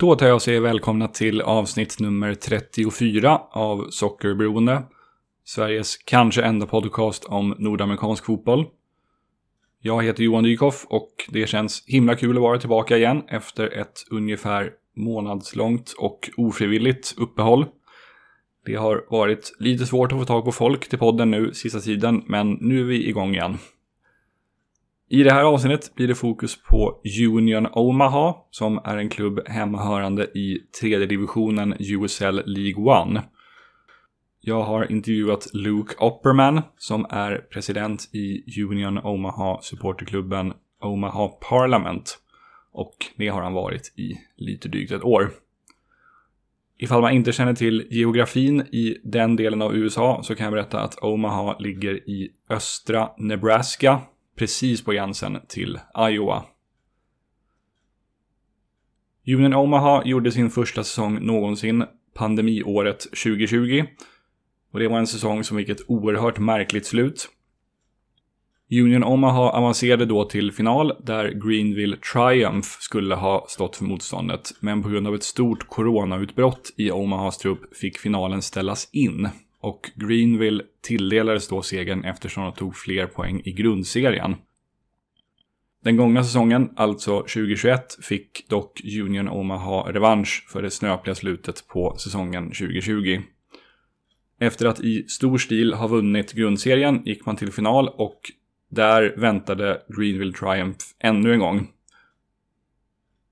Då tar jag och säger välkomna till avsnitt nummer 34 av Sockerberoende. Sveriges kanske enda podcast om nordamerikansk fotboll. Jag heter Johan Dykhoff och det känns himla kul att vara tillbaka igen efter ett ungefär månadslångt och ofrivilligt uppehåll. Det har varit lite svårt att få tag på folk till podden nu sista tiden, men nu är vi igång igen. I det här avsnittet blir det fokus på Union Omaha som är en klubb hemmahörande i tredje divisionen USL League One. Jag har intervjuat Luke Opperman som är president i Union Omaha supporterklubben Omaha Parliament. Och det har han varit i lite drygt ett år. Ifall man inte känner till geografin i den delen av USA så kan jag berätta att Omaha ligger i östra Nebraska precis på gränsen till Iowa. Union Omaha gjorde sin första säsong någonsin pandemiåret 2020. Och det var en säsong som fick ett oerhört märkligt slut. Union Omaha avancerade då till final där Greenville Triumph skulle ha stått för motståndet. Men på grund av ett stort coronautbrott i Omahas trupp fick finalen ställas in och Greenville tilldelades då segern eftersom de tog fler poäng i grundserien. Den gångna säsongen, alltså 2021, fick dock Union Omaha revansch för det snöpliga slutet på säsongen 2020. Efter att i stor stil ha vunnit grundserien gick man till final och där väntade Greenville Triumph ännu en gång.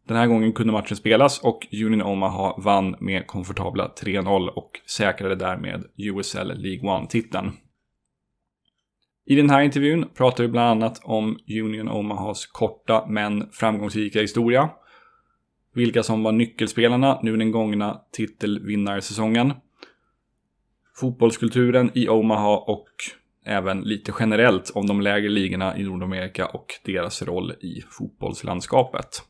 Den här gången kunde matchen spelas och Union Omaha vann med komfortabla 3-0 och säkrade därmed USL League One-titeln. I den här intervjun pratar vi bland annat om Union Omahas korta men framgångsrika historia, vilka som var nyckelspelarna nu den gångna titelvinnarsäsongen, fotbollskulturen i Omaha och även lite generellt om de lägre ligorna i Nordamerika och deras roll i fotbollslandskapet.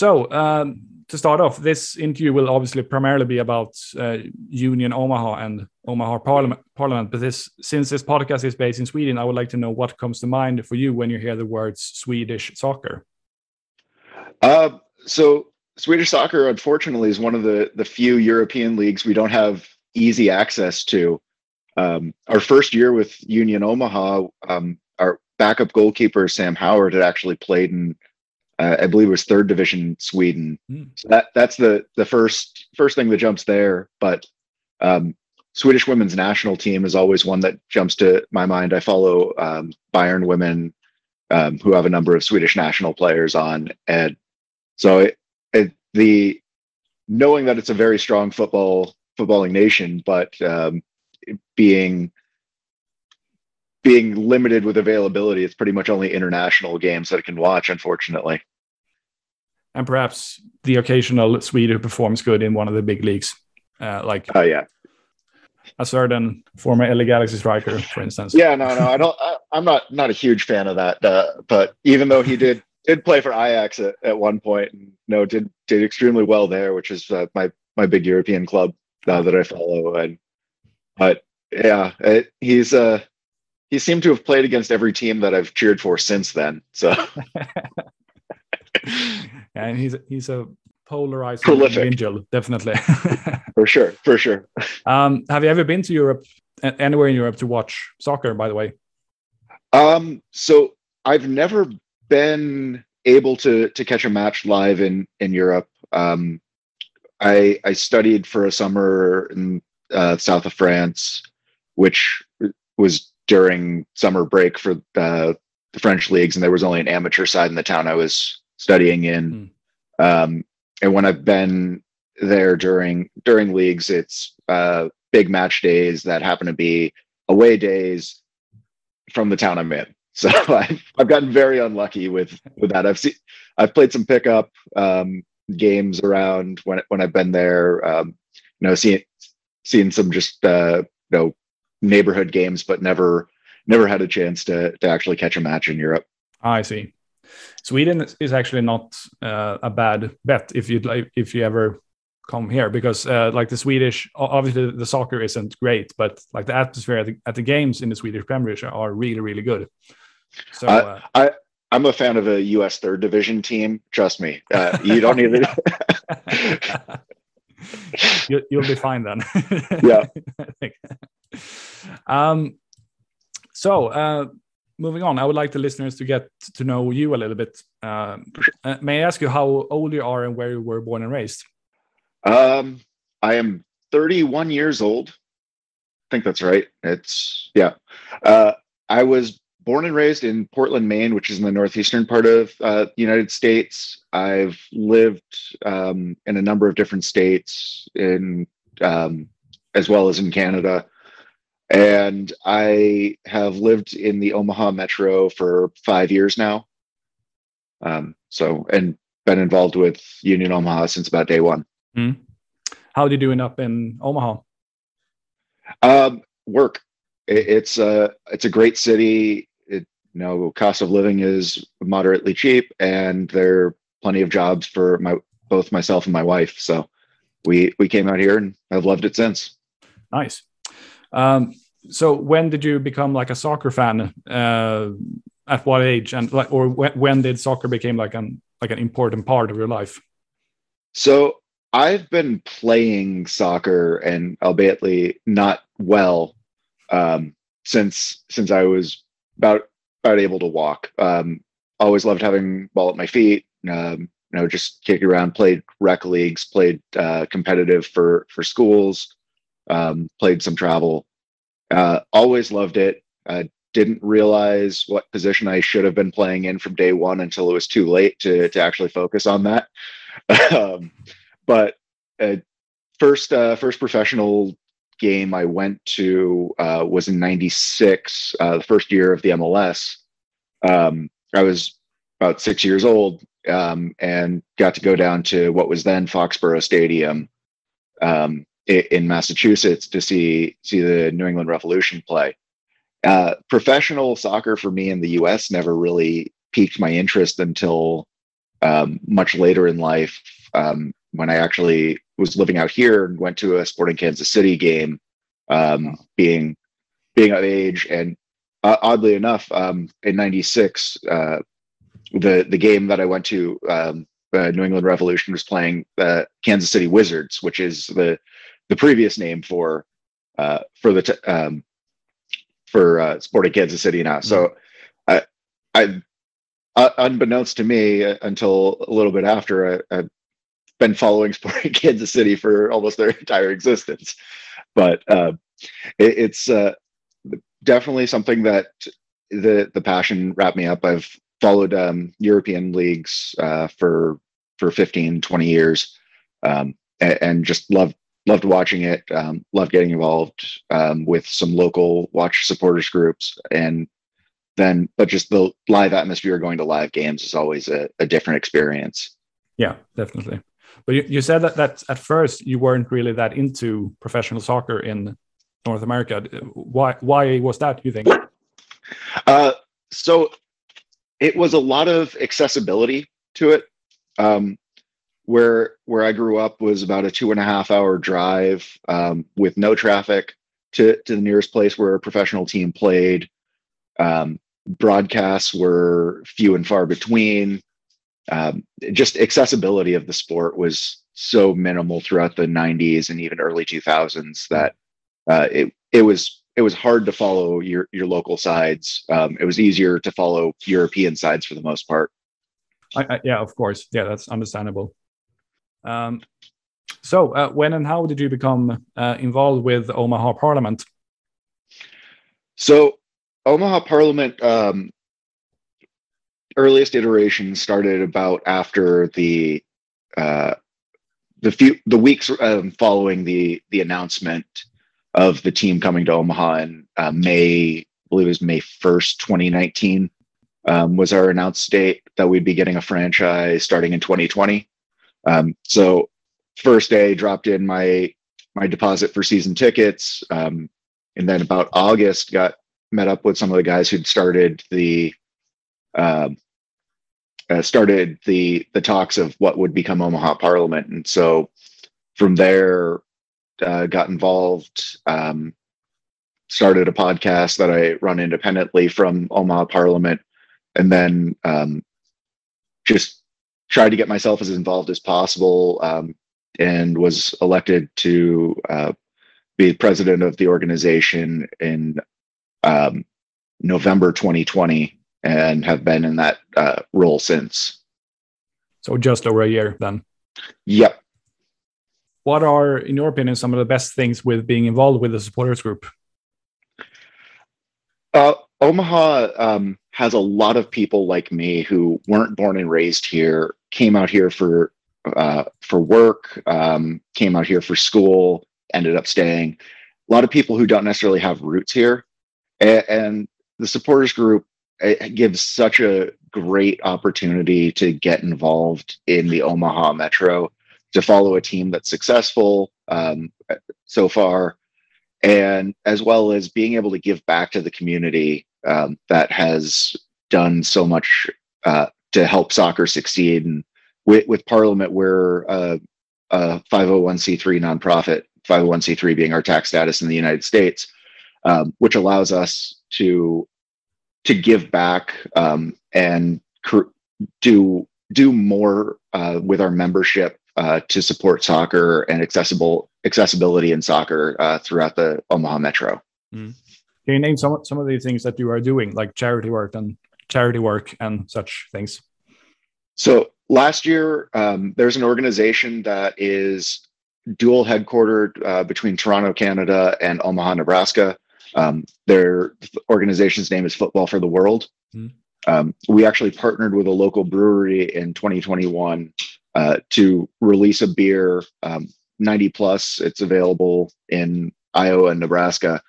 So, um, to start off, this interview will obviously primarily be about uh, Union Omaha and Omaha Parliament, Parliament. But this, since this podcast is based in Sweden, I would like to know what comes to mind for you when you hear the words Swedish soccer. Uh, so Swedish soccer, unfortunately, is one of the the few European leagues we don't have easy access to. Um, our first year with Union Omaha, um, our backup goalkeeper Sam Howard had actually played in uh, I believe it was third division Sweden. Mm. So that that's the the first first thing that jumps there. But um, Swedish women's national team is always one that jumps to my mind. I follow um, Bayern women, um, who have a number of Swedish national players on, and so it, it, the knowing that it's a very strong football footballing nation, but um, being being limited with availability, it's pretty much only international games that I can watch, unfortunately and perhaps the occasional Swede who performs good in one of the big leagues, uh, like oh yeah, a certain former LA Galaxy striker, for instance. Yeah, no, no, I don't. I, am not not a huge fan of that. Uh, but even though he did did play for Ajax at, at one point, and know, did did extremely well there, which is uh, my my big European club now that I follow. And but yeah, it, he's uh he seemed to have played against every team that I've cheered for since then. So and he's he's a polarized individual, definitely. for sure, for sure. Um, have you ever been to Europe, anywhere in Europe, to watch soccer? By the way. Um, so I've never been able to to catch a match live in in Europe. Um, I I studied for a summer in uh, south of France, which was during summer break for uh, the French leagues, and there was only an amateur side in the town I was studying in. Mm. Um, and when I've been there during during leagues, it's uh, big match days that happen to be away days from the town I'm in. So I've, I've gotten very unlucky with with that. I've seen I've played some pickup um, games around when when I've been there. Um, you know, seeing seeing some just uh, you know neighborhood games, but never never had a chance to to actually catch a match in Europe. I see. Sweden is actually not uh, a bad bet if you'd like if you ever come here because uh, like the Swedish obviously the soccer isn't great but like the atmosphere at the, at the games in the Swedish Premiership are really really good. So uh, I I'm a fan of a U.S. third division team. Trust me, uh, you don't need it. you, will be fine then. yeah. um, so uh, moving on, I would like the listeners to get to know you a little bit. Uh, uh, may I ask you how old you are and where you were born and raised? Um, I am 31 years old. I think that's right. It's yeah. Uh, I was born and raised in Portland, Maine, which is in the northeastern part of uh, the United States. I've lived um, in a number of different states, in um, as well as in Canada, and I have lived in the Omaha metro for five years now. Um, so, and been involved with Union Omaha since about day one. Mm. How did you end up in Omaha? Um, work. It, it's a it's a great city It, you know cost of living is moderately cheap and there are plenty of jobs for my both myself and my wife so we we came out here and i've loved it since nice um, so when did you become like a soccer fan uh, at what age and like or when, when did soccer became like an like an important part of your life so i've been playing soccer and albeit not well um, since since i was about about able to walk. Um, always loved having ball at my feet. Um, you know, just kicking around. Played rec leagues. Played uh, competitive for for schools. Um, played some travel. Uh, always loved it. Uh, didn't realize what position I should have been playing in from day one until it was too late to to actually focus on that. um, but uh, first uh, first professional game I went to uh, was in '96, uh, the first year of the MLS. Um, I was about six years old um, and got to go down to what was then Foxborough Stadium um, in Massachusetts to see see the New England Revolution play. Uh, professional soccer for me in the U.S. never really piqued my interest until um, much later in life um, when I actually was living out here and went to a Sporting Kansas City game, um, being being of age, and uh, oddly enough, um, in '96, uh, the the game that I went to, um, uh, New England Revolution was playing the Kansas City Wizards, which is the the previous name for uh, for the t- um, for uh, Sporting Kansas City now. So, I I uh, unbeknownst to me uh, until a little bit after I, I been following Sporting Kansas City for almost their entire existence. But uh, it, it's uh, definitely something that the the passion wrapped me up. I've followed um, European leagues uh, for for 15, 20 years, um, and, just loved loved watching it. Um, loved getting involved um, with some local watch supporters groups, and then but just the live atmosphere going to live games is always a, a different experience. Yeah, definitely. But you, you said that, that at first you weren't really that into professional soccer in North America. Why why was that? You think? Uh, so it was a lot of accessibility to it. Um, where where I grew up was about a two and a half hour drive um, with no traffic to to the nearest place where a professional team played. Um, broadcasts were few and far between um, just accessibility of the sport was so minimal throughout the 90s and even early 2000s that uh, it it was it was hard to follow your your local sides. Um, it was easier to follow European sides for the most part. I, I, yeah, of course. Yeah, that's understandable. Um, so, uh, when and how did you become uh, involved with Omaha Parliament? So, Omaha Parliament um, earliest iteration started about after the uh, the few the weeks um, following the the announcement of the team coming to Omaha in uh, May, I believe it was May first, twenty nineteen, um, was our announced date that we'd be getting a franchise starting in twenty twenty. Um, so first day dropped in my my deposit for season tickets, um, and then about August got met up with some of the guys who'd started the um, uh, started the the talks of what would become Omaha Parliament, and so from there uh, got involved. Um, started a podcast that I run independently from Omaha Parliament, and then um, just tried to get myself as involved as possible, um, and was elected to uh, be president of the organization in um, November 2020, and have been in that uh, role since. So just over a year then. Yep. What are, in your opinion, some of the best things with being involved with the supporters group? Uh, Omaha um, has a lot of people like me who weren't born and raised here, came out here for uh, for work, um, came out here for school, ended up staying. A lot of people who don't necessarily have roots here, and, and the supporters group gives such a great opportunity to get involved in the Omaha Metro, to follow a team that's successful um, so far, and as well as being able to give back to the community um, that has done so much uh, to help soccer succeed. And with, with Parliament, we're a, a 501c3 nonprofit, 501c3 being our tax status in the United States, um, which allows us to to give back um, and cr- do do more uh, with our membership uh, to support soccer and accessible accessibility in soccer uh, throughout the Omaha Metro. Mm. Can you name some some of the things that you are doing, like charity work and charity work and such things? So last year, um, there's an organization that is dual headquartered uh, between Toronto, Canada, and Omaha, Nebraska. Um, their organization's name is Football for the World. Mm. Um, we actually partnered with a local brewery in 2021 uh, to release a beer, um, 90 plus. It's available in Iowa and Nebraska.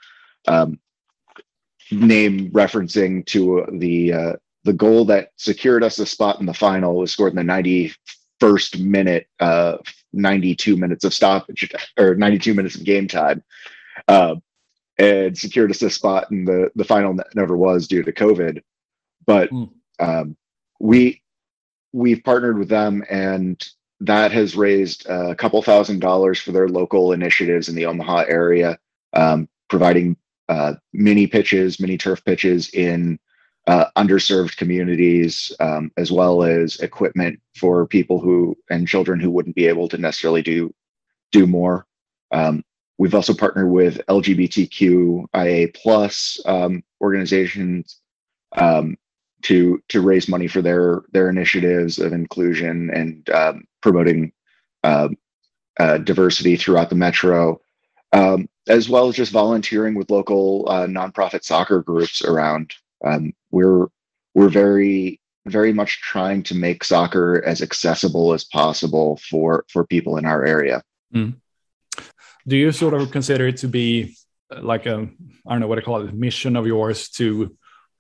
Name referencing to the uh, the goal that secured us a spot in the final was scored in the 91st minute, uh, 92 minutes of stoppage or 92 minutes of game time. Uh, and secured us a spot in the the final that never was due to COVID. But mm. um, we we've partnered with them, and that has raised a couple thousand dollars for their local initiatives in the Omaha area, um, providing uh, mini pitches, mini turf pitches in uh, underserved communities, um, as well as equipment for people who and children who wouldn't be able to necessarily do do more. Um, We've also partnered with LGBTQIA plus um, organizations um, to to raise money for their their initiatives of inclusion and um, promoting uh, uh, diversity throughout the metro, um, as well as just volunteering with local uh, nonprofit soccer groups around. Um, we're we're very very much trying to make soccer as accessible as possible for for people in our area. Mm do you sort of consider it to be uh, like a I don't know what to call it mission of yours to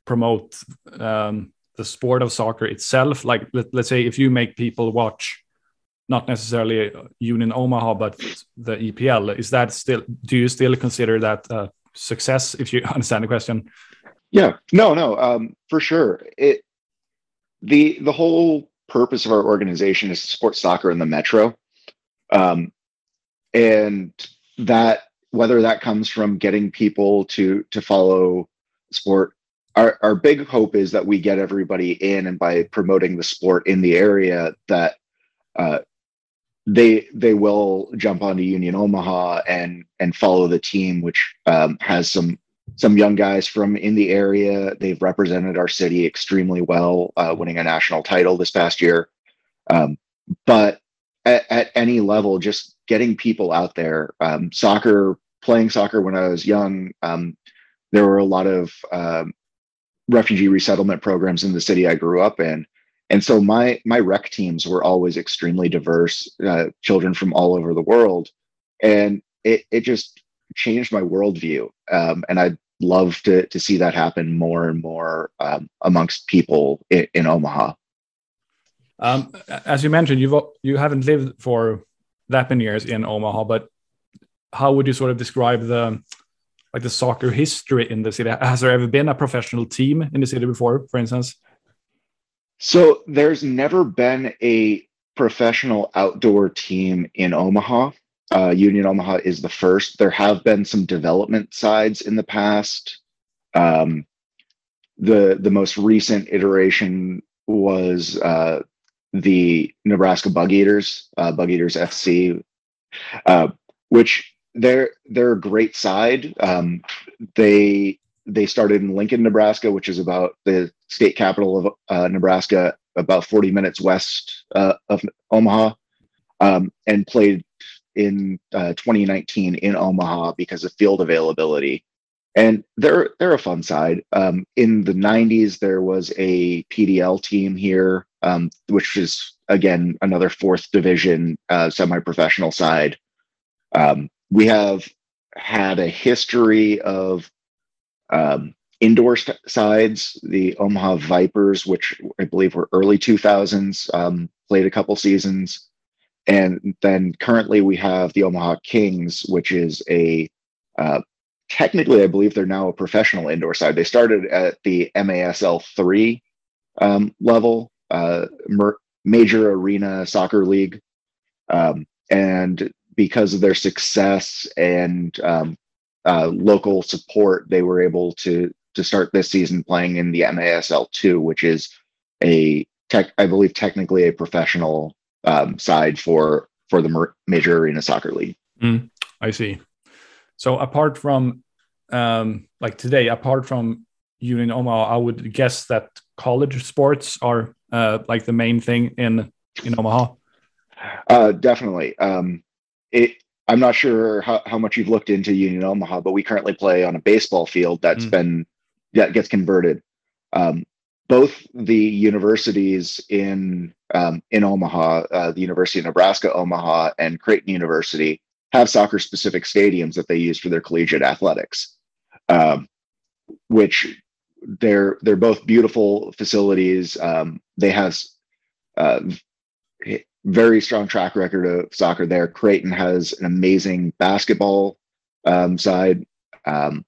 promote um, the sport of soccer itself? Like let, let's say if you make people watch not necessarily Union Omaha but the EPL, is that still do you still consider that success? If you understand the question. Yeah, no, no, um, for sure. It the the whole purpose of our organization is to support soccer in the metro. Um, and that whether that comes from getting people to to follow sport our, our big hope is that we get everybody in and by promoting the sport in the area that uh, they they will jump onto union omaha and and follow the team which um, has some some young guys from in the area they've represented our city extremely well uh, winning a national title this past year um, but at, at, any level just getting people out there. Um, soccer, playing soccer when I was young, um, there were a lot of um, refugee resettlement programs in the city I grew up in, and so my my rec teams were always extremely diverse, uh, children from all over the world, and it it just changed my worldview. Um, and I'd love to to see that happen more and more um, amongst people in, in Omaha. Um, as you mentioned, you've you haven't lived for that many years in Omaha, but how would you sort of describe the like the soccer history in the city? Has there ever been a professional team in the city before, for instance? So there's never been a professional outdoor team in Omaha. Uh, Union Omaha is the first. There have been some development sides in the past. Um, the the most recent iteration was uh, the Nebraska Bugeaters, uh, Bugeaters FC, uh, which they're they're a great side. Um, they they started in Lincoln, Nebraska, which is about the state capital of uh, Nebraska, about 40 minutes west uh, of Omaha, um, and played in uh, 2019 in Omaha because of field availability. And they're they're a fun side. Um, in the 90s, there was a PDL team here, um, which is again another fourth division uh, semi-professional side. Um, we have had a history of um, indoor st- sides. The Omaha Vipers, which I believe were early 2000s, um, played a couple seasons. And then currently we have the Omaha Kings, which is a uh, technically, I believe they're now a professional indoor side. They started at the MASL 3 um, level, uh, mer- major arena soccer league. Um, and because of their success and um, uh, local support, they were able to to start this season playing in the MASL two, which is a tech, I believe, technically a professional um, side for for the major arena soccer league. Mm, I see. So apart from um, like today, apart from Union Omaha, I would guess that college sports are uh, like the main thing in in Omaha. Uh, definitely. Um, it I'm not sure how, how much you've looked into Union Omaha, but we currently play on a baseball field that's mm. been that gets converted. Um, both the universities in um, in Omaha, uh, the University of Nebraska Omaha and Creighton University, have soccer specific stadiums that they use for their collegiate athletics, um, which they're they're both beautiful facilities. Um, they have uh, very strong track record of soccer there. Creighton has an amazing basketball um, side. Um,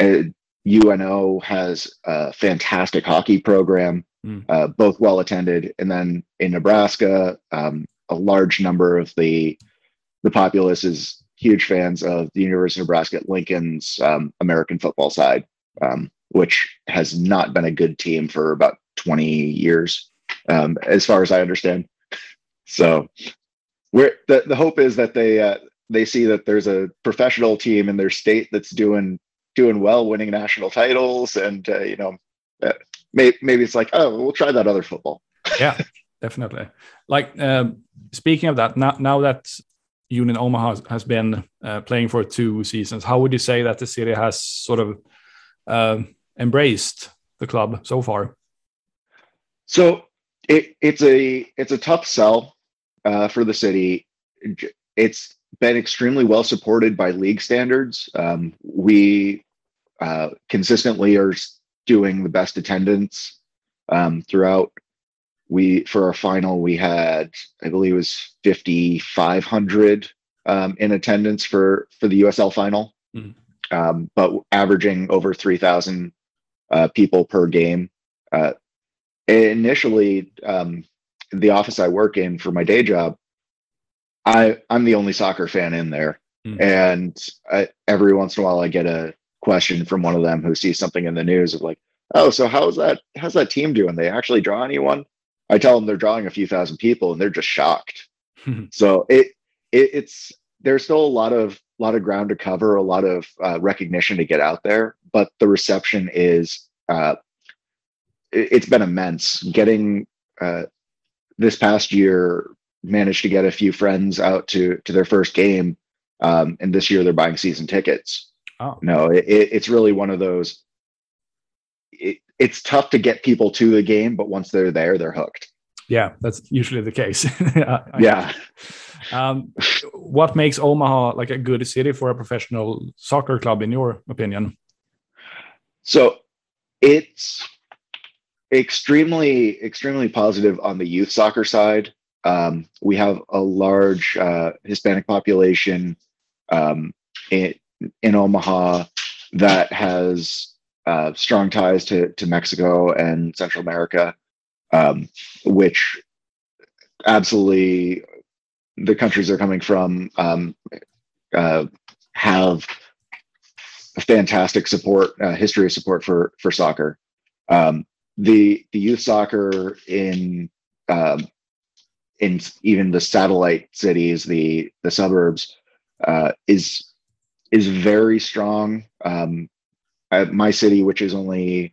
UNO has a fantastic hockey program, mm. uh, both well attended. And then in Nebraska, um, a large number of the the populace is huge fans of the University of Nebraska at Lincoln's um, American football side, um, which has not been a good team for about 20 years, um, as far as I understand. So, we're, the the hope is that they uh, they see that there's a professional team in their state that's doing doing well, winning national titles, and uh, you know, uh, may, maybe it's like, oh, we'll try that other football. yeah, definitely. Like um, speaking of that, now now that Union Omaha has been uh, playing for two seasons, how would you say that the city has sort of uh, embraced the club so far? So it, it's a it's a tough sell uh, for the city. It's been extremely well supported by league standards. Um, we uh, consistently are doing the best attendance um, throughout. We for our final we had I believe it was fifty five hundred um, in attendance for for the USL final, mm um, but averaging over three thousand uh, people per game. Uh, initially, um, the office I work in for my day job, I I'm the only soccer fan in there, mm. and I, every once in a while I get a question from one of them who sees something in the news of like, oh, so how's that how's that team doing? They actually draw anyone? I tell them they're drawing a few thousand people, and they're just shocked. so it, it it's there's still a lot of lot of ground to cover, a lot of uh, recognition to get out there, but the reception is uh, it, has been immense. Getting uh, this past year, managed to get a few friends out to to their first game, um, and this year they're buying season tickets. Oh. No, it, it's really one of those. It, it's tough to get people to the game, but once they're there, they're hooked. Yeah, that's usually the case. yeah. Um, what makes Omaha like a good city for a professional soccer club, in your opinion? So it's extremely, extremely positive on the youth soccer side. Um, we have a large uh, Hispanic population um, in, in Omaha that has uh, strong ties to, to Mexico and Central America. um, which absolutely the countries they're coming from um, uh, have a fantastic support uh, history of support for for soccer. The the youth soccer in um, in even the satellite cities, the the suburbs, uh, is is very strong. Um, my city, which is only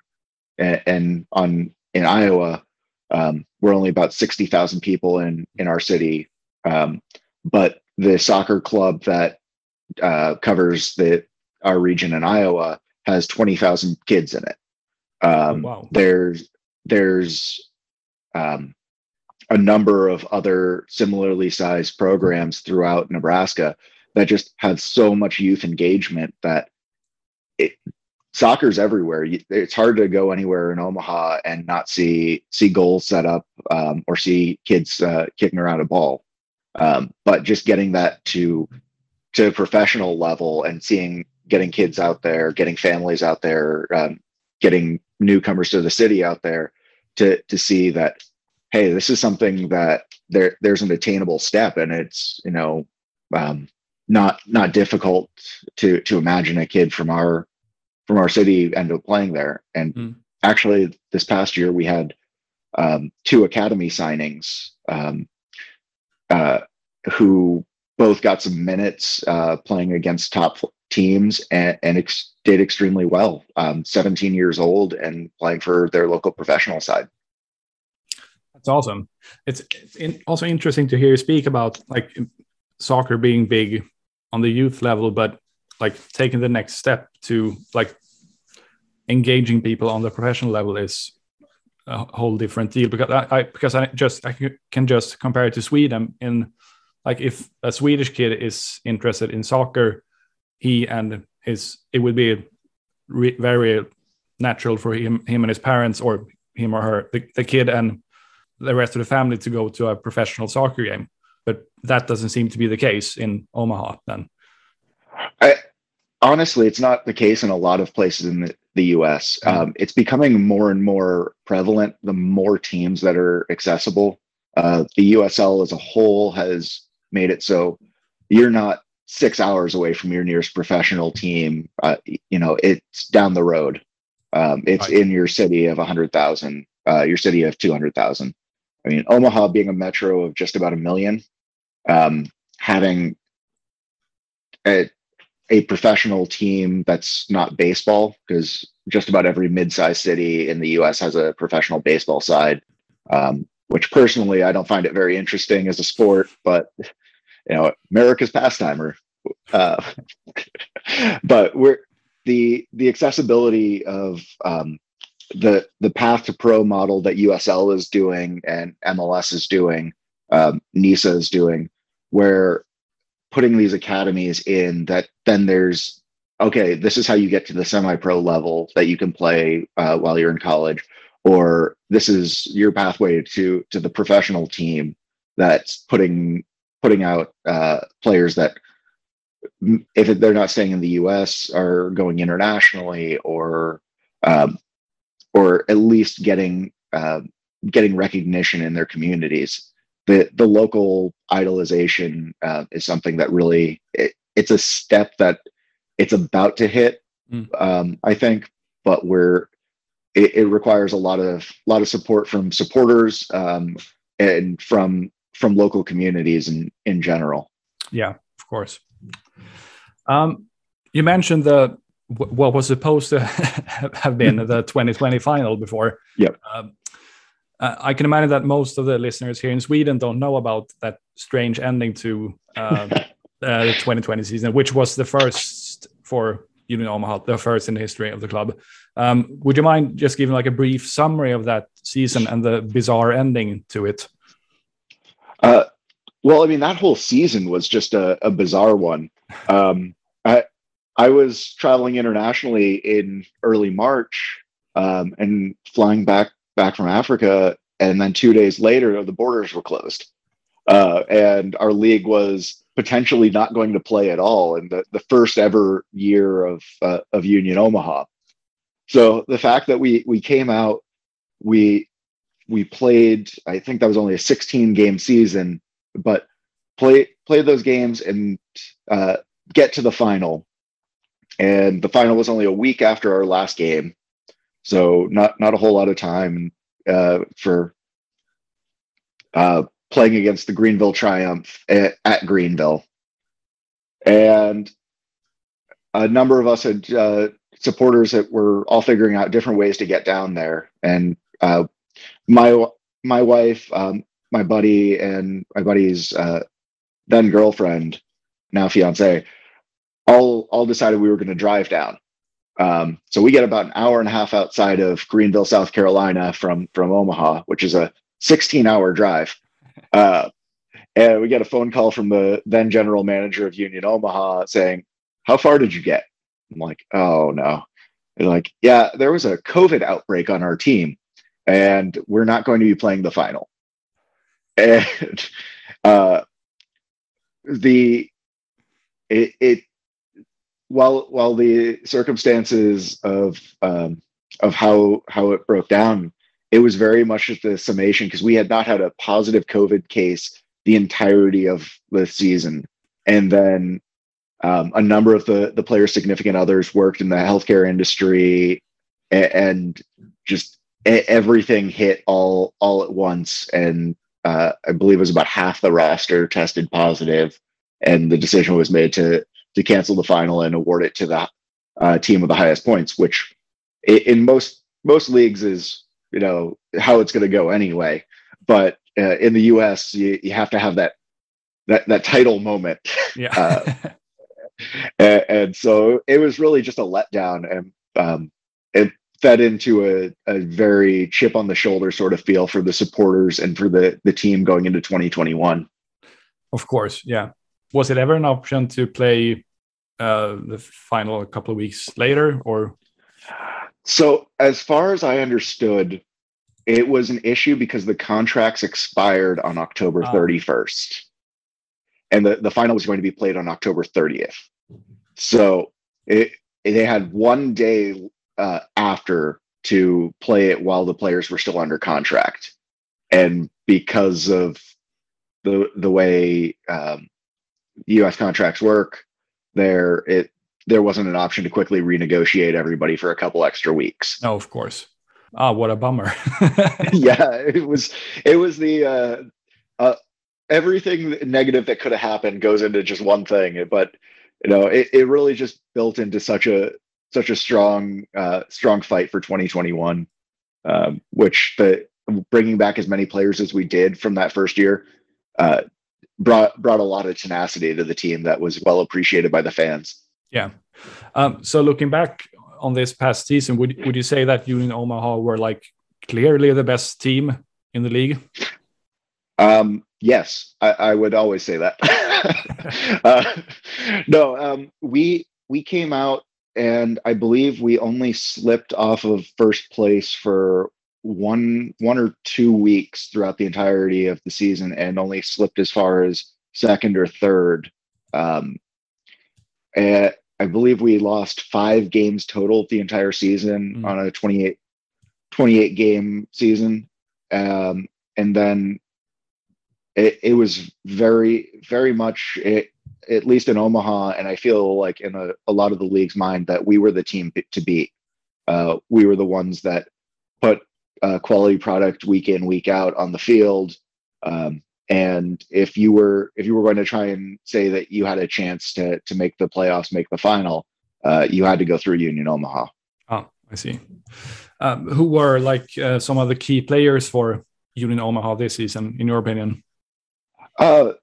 and on in Iowa, um, we're only about sixty thousand people in in our city, um, but the soccer club that uh, covers the our region in Iowa has twenty thousand kids in it. Um, oh, wow. There's there's um, a number of other similarly sized programs throughout Nebraska that just have so much youth engagement that it, soccer's everywhere. It's hard to go anywhere in Omaha and not see see goals set up um, or see kids uh, kicking around a ball. Um, but just getting that to to professional level and seeing getting kids out there, getting families out there, um, getting newcomers to the city out there to to see that hey, this is something that there there's an attainable step, and it's you know um, not not difficult to to imagine a kid from our from our city end up playing there. And mm. actually, this past year we had um, two academy signings um, uh, who both got some minutes uh, playing against top teams and, and ex- did extremely well. Um, 17 years old and playing for their local professional side. That's awesome. It's, in, also interesting to hear you speak about like soccer being big on the youth level, but like taking the next step to like engaging people on the professional level is a whole different deal because I, I because I just I can just compare it to Sweden in like if a Swedish kid is interested in soccer, he and his it would be re- very natural for him him and his parents or him or her the, the kid and the rest of the family to go to a professional soccer game but that doesn't seem to be the case in Omaha then. I, honestly, it's not the case in a lot of places in the, the US. Mm-hmm. Um, it's becoming more and more prevalent the more teams that are accessible. Uh, the USL as a whole has made it so you're not six hours away from your nearest professional team. Uh, you know, it's down the road. Um, it's right. in your city of 100,000, uh, your city of 200,000. I mean, Omaha being a metro of just about a million, um, having a, a professional team that's not baseball, because just about every mid-sized city in the U.S. has a professional baseball side. Um, which personally I don't find it very interesting as a sport, but you know, America's pastimer. Uh, but we're the the accessibility of um, the the path to pro model that USL is doing and MLS is doing, um, NISA is doing where putting these academies in that then there's okay this is how you get to the semi-pro level that you can play uh, while you're in college or this is your pathway to to the professional team that's putting putting out uh, players that if they're not staying in the us are going internationally or um, or at least getting uh, getting recognition in their communities the the local idolization uh, is something that really it, it's a step that it's about to hit mm. um, i think but we're it, it, requires a lot of lot of support from supporters um, and from from local communities in in general yeah of course um, you mentioned the what was supposed to have been the 2020 final before yep um, uh, I can imagine that most of the listeners here in Sweden don't know about that strange ending to uh, the 2020 season, which was the first for Union Omaha, the first in the history of the club. Um, would you mind just giving like a brief summary of that season and the bizarre ending to it? Uh, well, I mean, that whole season was just a, a bizarre one. Um, I I was traveling internationally in early March um, and flying back back from Africa, and then two days later, the borders were closed, uh, and our league was potentially not going to play at all in the, the first ever year of uh, of Union Omaha. So the fact that we we came out, we we played. I think that was only a 16 game season, but play play those games and uh, get to the final. And the final was only a week after our last game, so not not a whole lot of time uh, for uh, playing against the Greenville Triumph at, at, Greenville. And a number of us had uh, supporters that were all figuring out different ways to get down there. And uh, my my wife, um, my buddy, and my buddy's uh, then girlfriend, now fiance, all all decided we were going to drive down. Um, so we get about an hour and a half outside of Greenville, South Carolina, from from Omaha, which is a 16 hour drive. Uh, and we get a phone call from the then general manager of Union Omaha saying, "How far did you get?" I'm like, "Oh no." They're like, "Yeah, there was a COVID outbreak on our team, and we're not going to be playing the final." And uh, the it, it while while the circumstances of um, of how how it broke down, it was very much the summation because we had not had a positive COVID case the entirety of the season, and then um, a number of the the players' significant others worked in the healthcare industry, and, and just everything hit all all at once, and uh, I believe it was about half the roster tested positive, and the decision was made to to cancel the final and award it to the uh, team with the highest points, which in most most leagues is you know how it's going to go anyway. But uh, in the U.S., you, you have to have that that that title moment. Yeah. uh, and, and, so it was really just a letdown, and um, it fed into a, a very chip on the shoulder sort of feel for the supporters and for the the team going into 2021. Of course, yeah was it ever an option to play uh, the final a couple of weeks later, or? So, as far as I understood, it was an issue because the contracts expired on October 31st, ah. and the, the final was going to be played on October 30th. So, it, they had one day uh, after to play it while the players were still under contract, and because of the the way um, U.S. contracts work, there it there wasn't an option to quickly renegotiate everybody for a couple extra weeks. Oh, of course. Ah, oh, what a bummer. yeah, it was. It was the uh, uh, everything negative that could have happened goes into just one thing, but you know, it, it really just built into such a such a strong uh, strong fight for 2021, um, which the bringing back as many players as we did from that first year uh, brought brought a lot of tenacity to the team that was well appreciated by the fans. Yeah. Um, so looking back on this past season, would would you say that Union Omaha were like clearly the best team in the league? Um, yes, I, I, would always say that. uh, no, um, we we came out and I believe we only slipped off of first place for one one or two weeks throughout the entirety of the season and only slipped as far as second or third. Um, and I believe we lost five games total the entire season mm. on a 28, 28 game season. Um, and then it, it was very, very much, it, at least in Omaha, and I feel like in a, a lot of the league's mind that we were the team to beat. Uh, we were the ones that put uh, quality product week in week out on the field. Um, and if you were if you were going to try and say that you had a chance to to make the playoffs make the final uh, you had to go through union omaha. Oh i see. Um, who were like uh, some of the key players for union omaha this season in your opinion? Uh,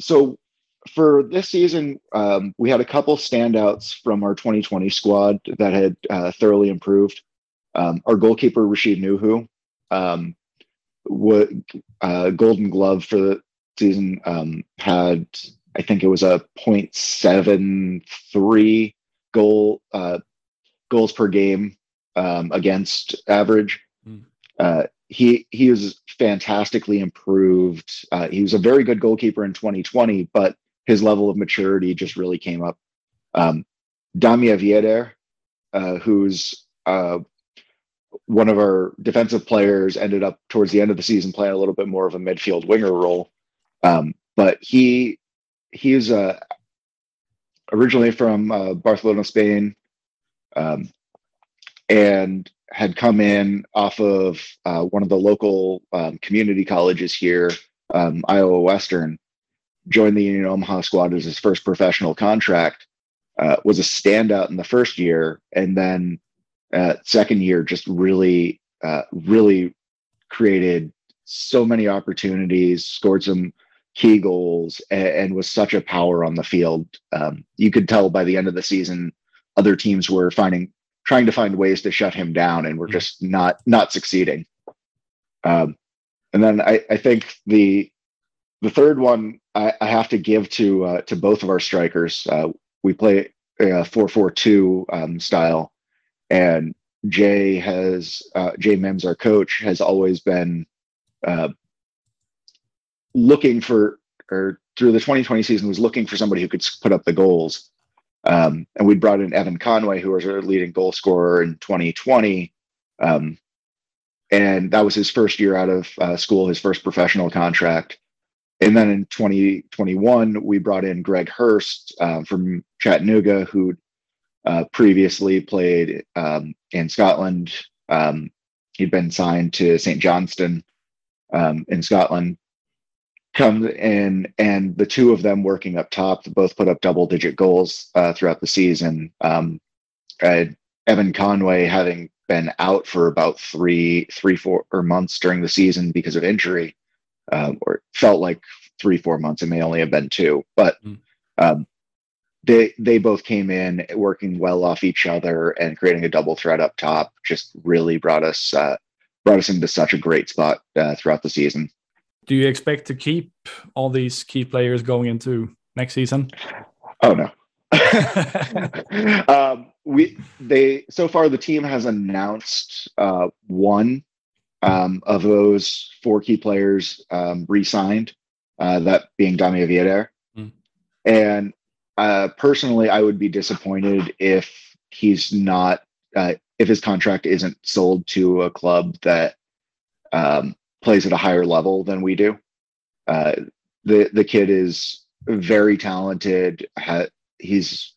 so for this season, um, we had a couple standouts from our 2020 squad that had uh, thoroughly improved. Um, our goalkeeper Rashid Nuhu, um, what uh, Golden Glove for the season um, had, I think it was a 0.73 goal uh, goals per game um, against average. Mm. Uh, he he was fantastically improved. Uh, he was a very good goalkeeper in 2020, but his level of maturity just really came up. Um, Damià Viader, uh, who's uh, one of our defensive players ended up towards the end of the season playing a little bit more of a midfield winger role. Um, but he he's uh, originally from uh, Barcelona, Spain, um, and had come in off of uh, one of the local um, community colleges here, um, Iowa Western. Joined the Union Omaha squad as his first professional contract. Uh, was a standout in the first year, and then uh, second year just really, uh, really created so many opportunities, scored some key goals, and, and was such a power on the field. Um, you could tell by the end of the season, other teams were finding trying to find ways to shut him down, and were just not not succeeding. Um, and then I, I think the the third one I, I have to give to uh, to both of our strikers. Uh, we play a four four two um, style, and Jay has uh, Jay Mims, our coach, has always been uh, looking for, or through the 2020 season, was looking for somebody who could put up the goals. Um, and we brought in Evan Conway, who was our leading goal scorer in 2020. Um, and that was his first year out of uh, school, his first professional contract. And then in 2021, we brought in Greg Hurst uh, from Chattanooga, who uh, previously played um, in Scotland. Um, he'd been signed to St. Johnstone um, in Scotland. Comes in, and the two of them working up top both put up double digit goals uh, throughout the season. Um, Evan Conway, having been out for about three, three, four months during the season because of injury, uh, or felt like three, four months. It may only have been two, but mm. um, they they both came in working well off each other and creating a double threat up top. Just really brought us uh, brought us into such a great spot uh, throughout the season. Do you expect to keep all these key players going into next season? Oh no. um, we they so far the team has announced uh, one um, of those four key players um, re-signed, uh, that being Damià Viader. Mm. And uh, personally, I would be disappointed if he's not uh, if his contract isn't sold to a club that um, plays at a higher level than we do. Uh, the the kid is very talented. Ha, he's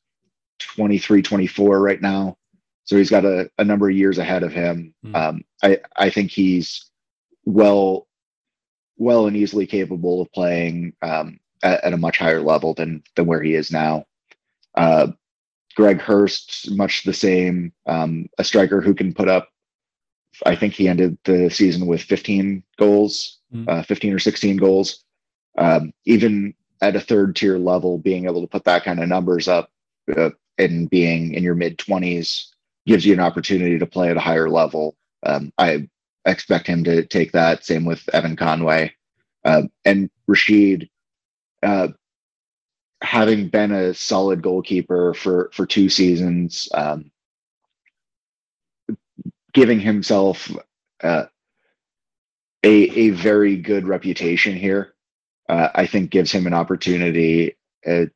23, 24 right now, so he's got a, a number of years ahead of him. Mm. Um, I I think he's well well and easily capable of playing um, at, at, a much higher level than than where he is now. Uh, Greg Hurst, much the same, um, a striker who can put up. I think he ended the season with 15 goals, mm. uh, 15 or 16 goals. Um, even at a third tier level, being able to put that kind of numbers up uh, and being in your mid 20s gives you an opportunity to play at a higher level. Um, I expect him to take that. Same with Evan Conway uh, and Rashid uh, having been a solid goalkeeper for for two seasons, um, giving himself uh, a a very good reputation here, uh, I think gives him an opportunity. At,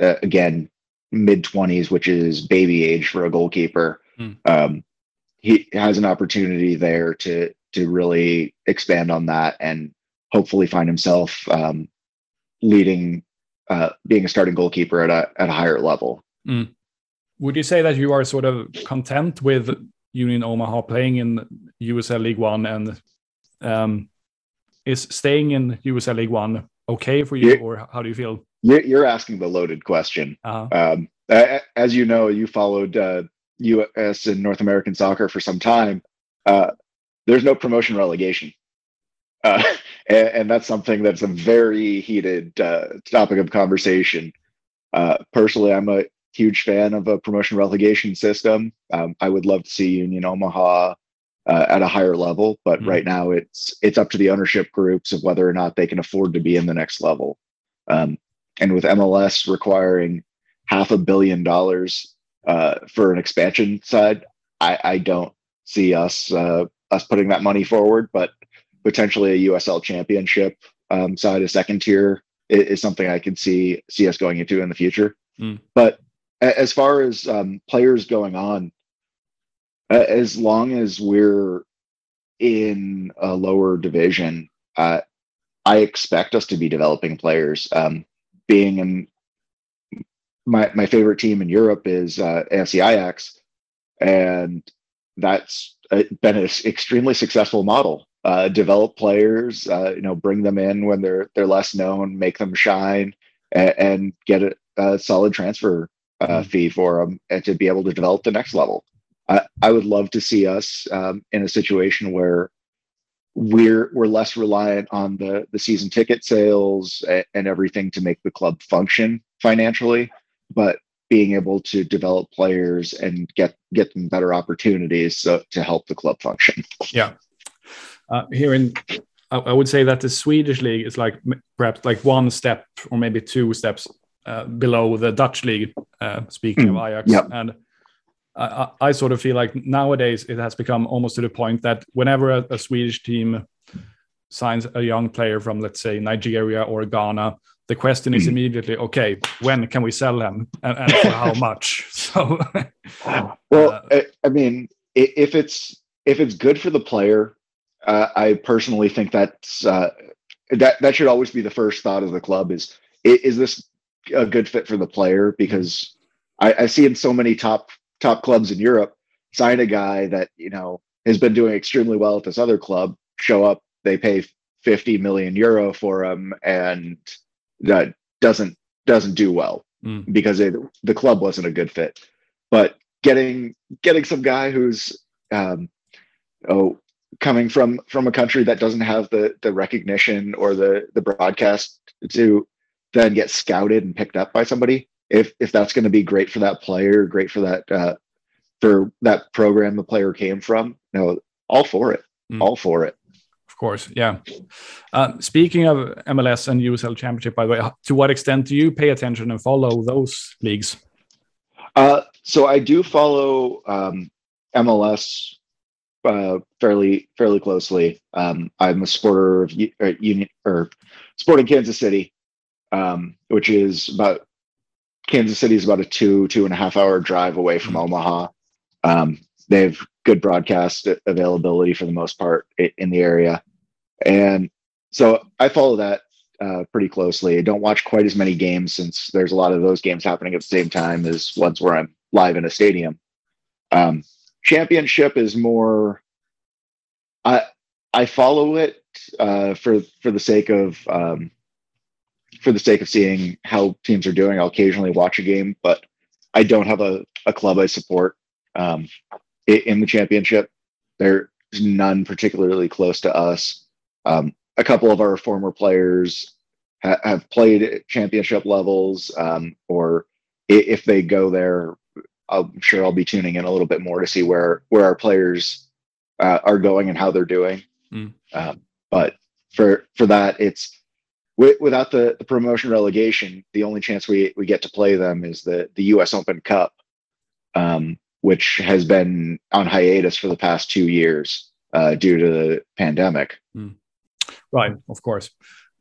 uh, again, mid twenties, which is baby age for a goalkeeper. Mm. Um, he has an opportunity there to to really expand on that and hopefully find himself um, leading uh, being a starting goalkeeper at a at a higher level. Mm. Would you say that you are sort of content with Union Omaha playing in USL League One and um, is staying in USL League One okay for you, you're, or how do you feel? You're asking the loaded question. Uh-huh. Um, as you know, you followed uh, U.S. and North American soccer for some time. Uh, there's no promotion relegation. Uh, and, and, that's something that's a very heated uh, topic of conversation. Uh, personally, I'm a huge fan of a promotion relegation system. Um, I would love to see Union Omaha uh, at a higher level, but mm right now it's it's up to the ownership groups of whether or not they can afford to be in the next level. Um, and with MLS requiring half a billion dollars uh, for an expansion side, I, I don't see us uh, us putting that money forward. But potentially a USL championship um, side, a second tier is, is, something I can see see us going into in the future. Mm. But as far as um, players going on, uh, as long as we're in a lower division, uh, I expect us to be developing players. Um, being in my my favorite team in Europe is uh, AFC Ajax, and that's been an extremely successful model. Uh, develop players, uh, you know, bring them in when they're they're less known, make them shine, and, and get a, a, solid transfer uh, mm-hmm. fee for them, and to be able to develop the next level. I, I would love to see us um, in a situation where we're we're less reliant on the the season ticket sales and, and everything to make the club function financially, but being able to develop players and get get them better opportunities so, to help the club function. Yeah, uh, here in I, would say that the Swedish league is like perhaps like one step or maybe two steps uh, below the Dutch league. Uh, speaking mm, of Ajax, yep. and I, I, sort of feel like nowadays it has become almost to the point that whenever a, a, Swedish team signs a young player from, let's say, Nigeria or Ghana, the question is hmm. immediately, okay, when can we sell them and, and for how much? So, well, uh, I mean, if it's if it's good for the player, uh, I personally think that's uh, that that should always be the first thought of the club is is this a good fit for the player because I, I see in so many top top clubs in Europe sign a guy that you know has been doing extremely well at this other club, show up, they pay 50 million euro for him, and that doesn't doesn't do well mm. because it, the club wasn't a good fit. But getting getting some guy who's um, oh coming from from a country that doesn't have the the recognition or the the broadcast to then get scouted and picked up by somebody if if that's going to be great for that player, great for that uh, for that program the player came from, you know, all for it, mm. all for it. Of course, yeah. Uh, speaking of MLS and USL Championship, by the way, to what extent do you pay attention and follow those leagues? Uh, so I do follow um, MLS uh, fairly fairly closely. Um, I'm a supporter of U- or uh, Union or Sporting Kansas City, um, which is about Kansas City is about a two, two and a half hour drive away from mm-hmm. Omaha. Um, they have good broadcast availability for the most part in the area. And so I follow that uh, pretty closely. I don't watch quite as many games since there's a lot of those games happening at the same time as ones where I'm live in a stadium. Um, championship is more. I I follow it uh, for for the sake of um, for the sake of seeing how teams are doing, I'll occasionally watch a game, but I don't have a, a club I support um, in the championship. There's none particularly close to us. Um, a couple of our former players ha- have played at championship levels, um, or if they go there, I'm sure I'll be tuning in a little bit more to see where where our players uh, are going and how they're doing. Mm. Um, but for for that, it's without the, the promotion relegation, the only chance we, we get to play them is the, the U.S. Open Cup, um, which has been on hiatus for the past two years uh, due to the pandemic. Mm. Right, of course.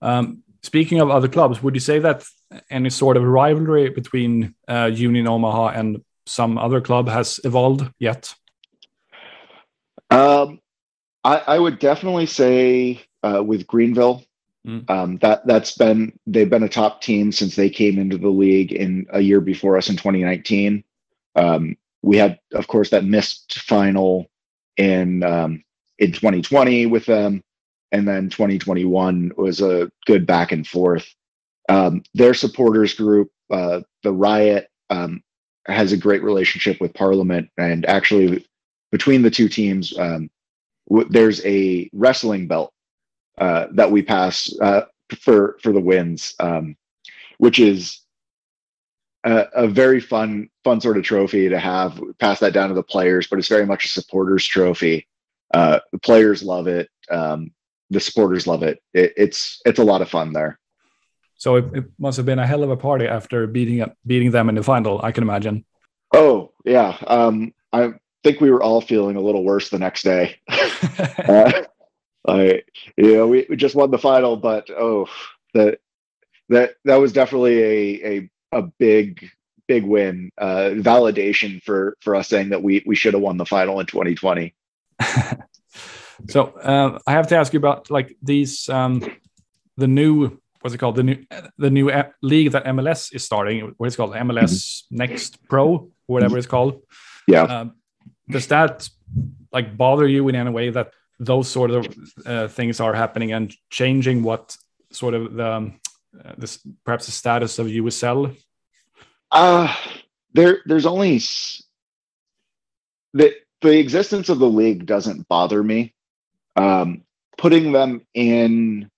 Um, speaking of other clubs, would you say that any sort of rivalry between uh, Union Omaha and some other club has evolved yet? Um, I, I would definitely say uh, with Greenville, Mm. Um, that that's been they've been a top team since they came into the league in a year before us in 2019. Um, we had, of course, that missed final in um, in 2020 with them, and then 2021 was a good back and forth. Um, their supporters group, uh, the Riot, um, has a great relationship with Parliament, and actually, between the two teams, um, w- there's a wrestling belt uh, that we pass uh, for for the wins, um, which is a, a, very fun fun sort of trophy to have. Pass that down to the players, but it's very much a supporters trophy. Uh, the players love it. Um, the supporters love it. it. It's it's a lot of fun there. So it, it, must have been a hell of a party after beating beating them in the final. I can imagine. Oh yeah, um, I think we were all feeling a little worse the next day. uh, I, you know, we, we just won the final, but oh, that that that was definitely a a a big big win, uh, validation for for us saying that we we should have won the final in 2020. so uh, I have to ask you about like these um, the new what's it called the new the new league that MLS is starting. What is called MLS mm-hmm. Next Pro, whatever it's called. Yeah. Uh, does that like bother you in any way that those sort of uh, things are happening and changing what sort of the, um, uh, this perhaps the status of USL? Uh there there's only the the existence of the league doesn't bother me. Um, putting them in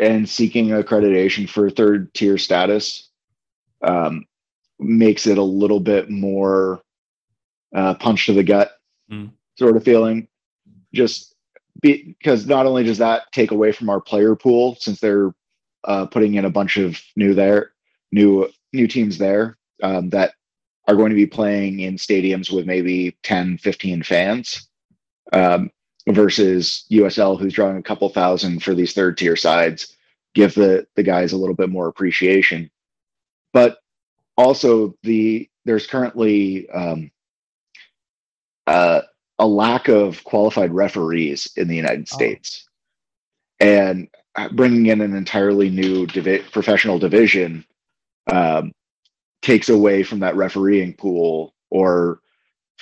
and seeking accreditation for third tier status um, makes it a little bit more uh, punch to the gut mm. sort of feeling. Just because not only does that take away from our player pool since they're uh, putting in a bunch of new there new new teams there um, that are going to be playing in stadiums with maybe 10 15 fans um, versus usl who's drawing a couple thousand for these third tier sides give the the guys a little bit more appreciation but also the there's currently um, uh, a lack of qualified referees in the United oh. States, and bringing in an entirely new divi- professional division um, takes away from that refereeing pool or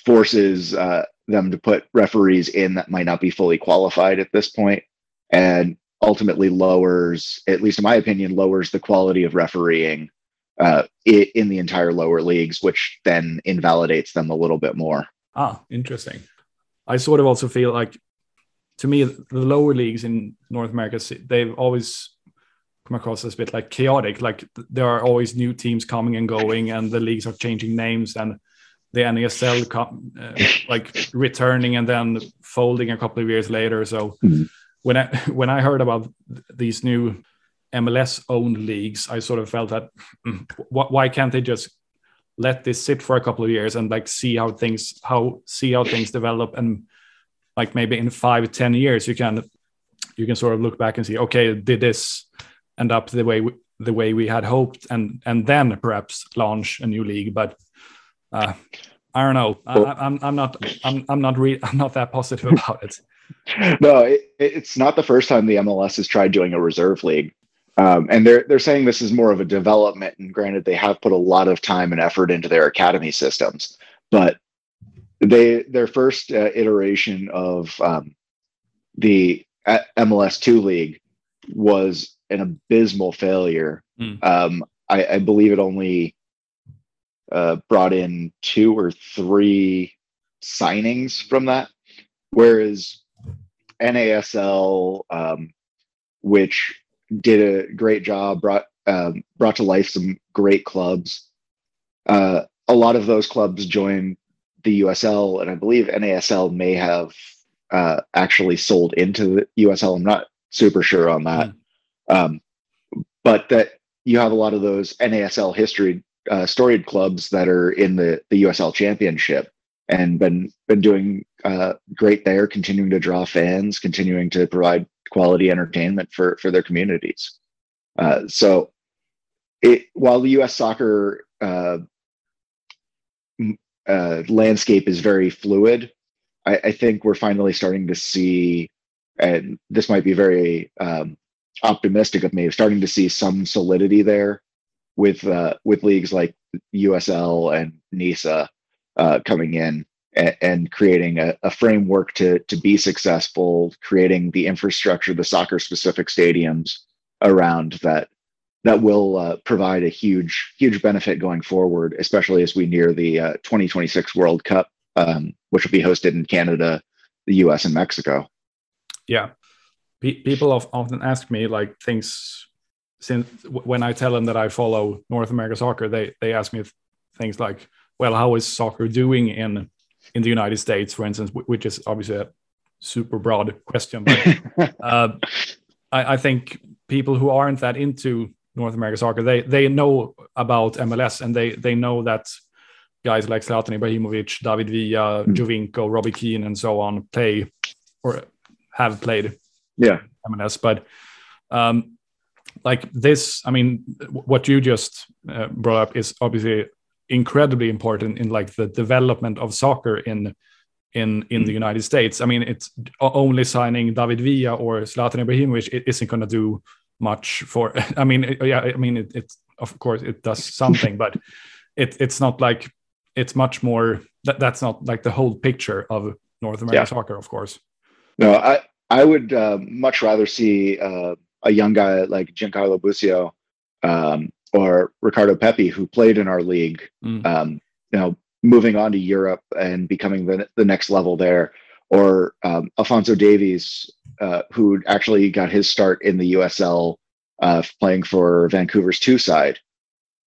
forces uh, them to put referees in that might not be fully qualified at this point, and ultimately lowers, at least in my opinion, lowers the quality of refereeing uh, in the entire lower leagues, which then invalidates them a little bit more. Ah, interesting. I sort of also feel like, to me, the lower leagues in North America, they've always come across as a bit like chaotic. Like there are always new teams coming and going, and the leagues are changing names, and the NASL com- uh, like returning and then folding a couple of years later. So mm-hmm. when I when I heard about these new MLS owned leagues, I sort of felt that mm, why can't they just let this sit for a couple of years and like see how things how see how things develop and like maybe in five ten years you can you can sort of look back and see okay did this end up the way we, the way we had hoped and and then perhaps launch a new league but uh, I don't know. I, am I'm, I'm not I'm I'm not re- I'm not that positive about it. No, it, it's not the first time the MLS has tried doing a reserve league. Um, and they're they're saying this is more of a development. And granted, they have put a lot of time and effort into their academy systems, but they their first uh, iteration of um, the uh, MLS two league was an abysmal failure. Mm. Um, I, I, believe it only uh, brought in two or three signings from that, whereas NASL, um, which did a great job, brought um, brought to life some great clubs. Uh, a lot of those clubs joined the USL, and I believe NASL may have uh, actually sold into the USL. I'm not super sure on that, mm. um, but that you have a lot of those NASL history uh, storied clubs that are in the the USL Championship and been been doing uh, great there, continuing to draw fans, continuing to provide quality entertainment for for their communities. Uh, so, it, while the U.S. soccer uh, uh, landscape is very fluid, I, I, think we're finally starting to see, and this might be very um, optimistic of me, starting to see some solidity there with uh, with leagues like USL and NISA uh, coming in and, and creating a, a, framework to to be successful, creating the infrastructure, the soccer specific stadiums around that that will uh, provide a huge huge benefit going forward, especially as we near the uh, 2026 World Cup, um, which will be hosted in Canada, the U.S. and Mexico. Yeah, people often ask me like things since when I tell them that I follow North America soccer, they they ask me things like, "Well, how is soccer doing in in the United States, for instance, which is obviously a super broad question. But uh, I, I, think people who aren't that into North America soccer, they they know about MLS and they they know that guys like Zlatan Ibrahimovic, David Villa, mm. Giovinco, Robbie Keane, and so on play or have played yeah MLS. But um, like this, I mean, what you just uh, brought up is obviously incredibly important in like the development of soccer in in in the United States. I mean, it's only signing David Villa or Zlatan Ibrahimovic it isn't going to do much for. I mean, it, yeah, I mean, it, it's of course it does something, but it it's not like it's much more. That, that's not like the whole picture of North American yeah. soccer, of course. No, I I would uh, much rather see uh, a young guy like Giancarlo Busio um, or Ricardo Pepi, who played in our league, mm. um, you know, moving on to Europe and becoming the, the next level there, or um, Alfonso Davies, uh, who actually got his start in the USL uh, playing for Vancouver's two side.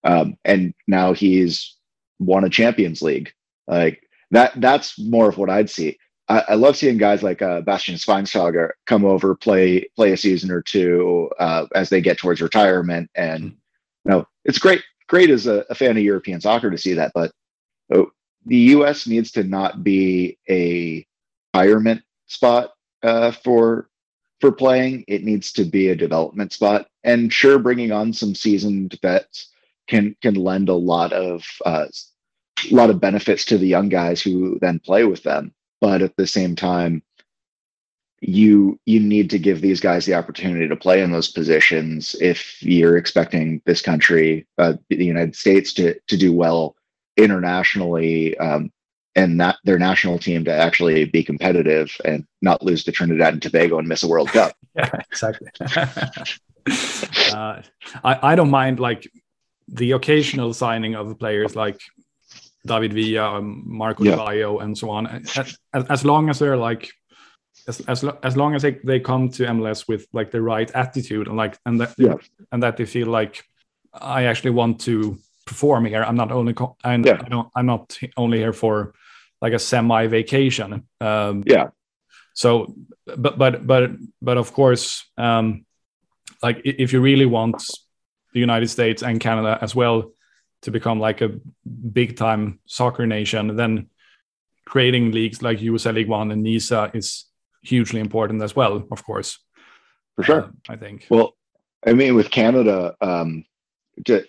Um, and now he's won a Champions League. Like that, that's more of what I'd see. I, I love seeing guys like uh, Bastian Schweinsteiger come over, play play a season or two uh, as they get towards retirement, and you know it's great. Great as a, a fan of European soccer to see that, but oh, the U.S. needs to not be a retirement spot uh, for for playing. It needs to be a development spot, and sure, bringing on some seasoned vets can can lend a lot of uh, a lot of benefits to the young guys who then play with them but at the same time you you need to give these guys the opportunity to play in those positions if you're expecting this country uh, the united states to to do well internationally um, and that their national team to actually be competitive and not lose to trinidad and tobago and miss a world cup. Yeah exactly. Uh, I, I don't mind like the occasional signing of players like David Villa, um, Marco yeah. Bayo, and so on. As, as, long as they're like, as, as, as long as they, they come to MLS with like the right attitude and like and that yeah. and that they feel like I actually want to perform here. I'm not only I'm, yeah. I don't I'm not only here for like a semi vacation. Um, yeah. So, but but but but of course, um, like if you really want the United States and Canada as well to become like a big time soccer nation, then creating leagues like USL League One and NISA is hugely important as well, of course. For sure. Uh, I think. Well, I mean, with Canada, um, to,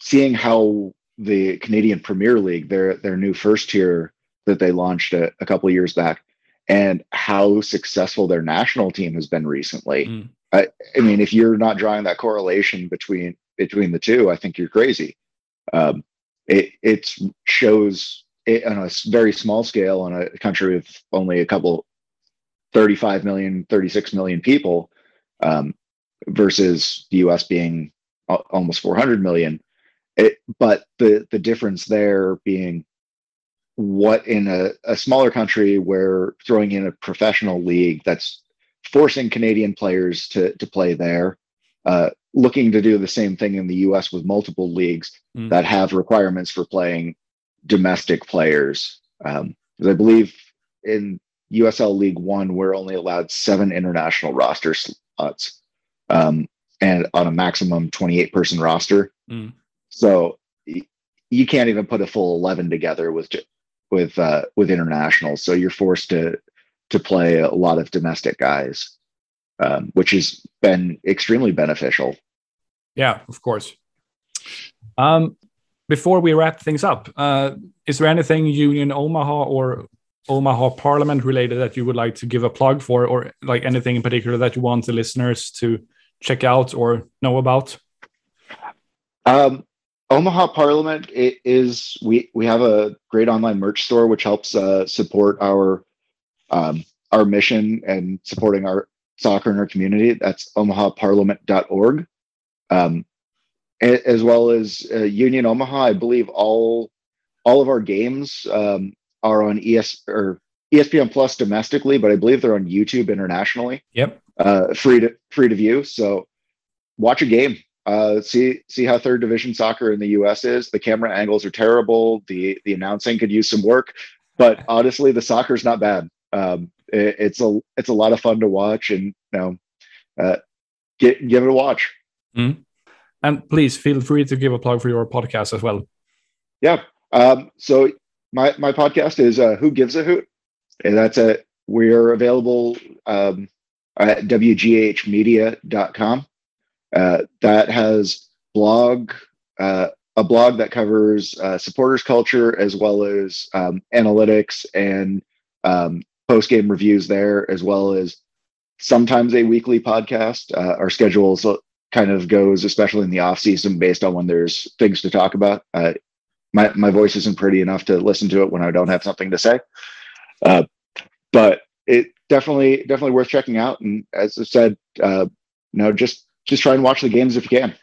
seeing how the Canadian Premier League, their their new first tier that they launched a, a couple years back, and how successful their national team has been recently. Mm. I, I mean, if you're not drawing that correlation between between the two, I think you're crazy. Um, it it shows it on a very small scale on a country with only a couple 35 million 36 million people um, versus the us being almost 400 million. It, but the the difference there being what in a, a smaller country where throwing in a professional league that's forcing canadian players to to play there uh, looking to do the same thing in the US with multiple leagues mm. that have requirements for playing domestic players. Um, I believe in USL League One, we're only allowed seven international roster slots um, and on a maximum 28 person roster. Mm. So you can't even put a full 11 together with with uh, with internationals. So you're forced to to play a lot of domestic guys um, which has been extremely beneficial. Yeah, of course. Um, before we wrap things up, uh, is there anything Union Omaha or Omaha Parliament related that you would like to give a plug for, or like anything in particular that you want the listeners to check out or know about? Um, Omaha Parliament is we we have a great online merch store which helps uh, support our um, our mission and supporting our soccer in our community. That's omahaparliament.org. Um, as well as uh, Union Omaha, I believe all all of our games um, are on ES or ESPN Plus domestically, but I believe they're on YouTube internationally. Yep, uh, free to free to view. So watch a game. Uh, see see how third division soccer in the U.S. is. The camera angles are terrible. The the announcing could use some work, but honestly, the soccer's not bad. Um, it, it's a it's a lot of fun to watch, and you know, uh, get give it a watch. Mm. And please feel free to give a plug for your podcast as well. Yeah. Um, so my my podcast is uh, Who Gives a Hoot, and that's a we're available um, at wghmedia.com. Uh, that has blog, uh, a blog that covers uh, supporters culture as well as um, analytics and um, post game reviews there, as well as sometimes a weekly podcast. Uh, our schedules kind of goes, especially in the off season, based on when there's things to talk about. Uh, my my voice isn't pretty enough to listen to it when I don't have something to say, uh, but it definitely definitely worth checking out. And as I said, uh, you know, just just try and watch the games if you can.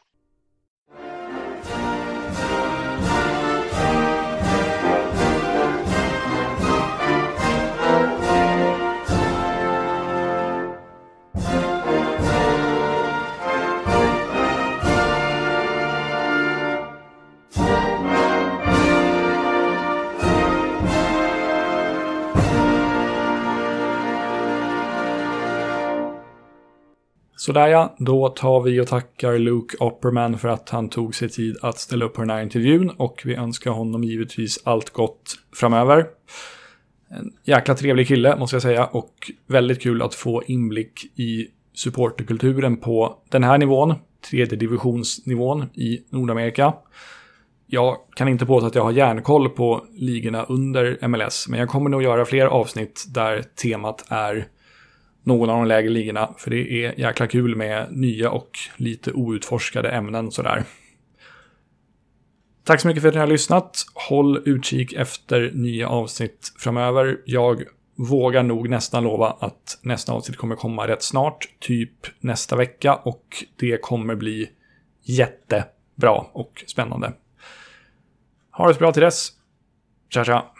Sådär ja, då tar vi och tackar Luke Opperman för att han tog sig tid att ställa upp på den här intervjun och vi önskar honom givetvis allt gott framöver. En jäkla trevlig kille måste jag säga och väldigt kul att få inblick i supporterkulturen på den här nivån, tredje divisionsnivån i Nordamerika. Jag kan inte påstå att jag har järnkoll på ligorna under MLS, men jag kommer nog göra fler avsnitt där temat är någon av de lägre ligorna. För det är jäkla kul med nya och lite outforskade ämnen sådär. Tack så mycket för att ni har lyssnat. Håll utkik efter nya avsnitt framöver. Jag vågar nog nästan lova att nästa avsnitt kommer komma rätt snart, typ nästa vecka. Och det kommer bli jättebra och spännande. Ha det så bra till dess. Tja tja!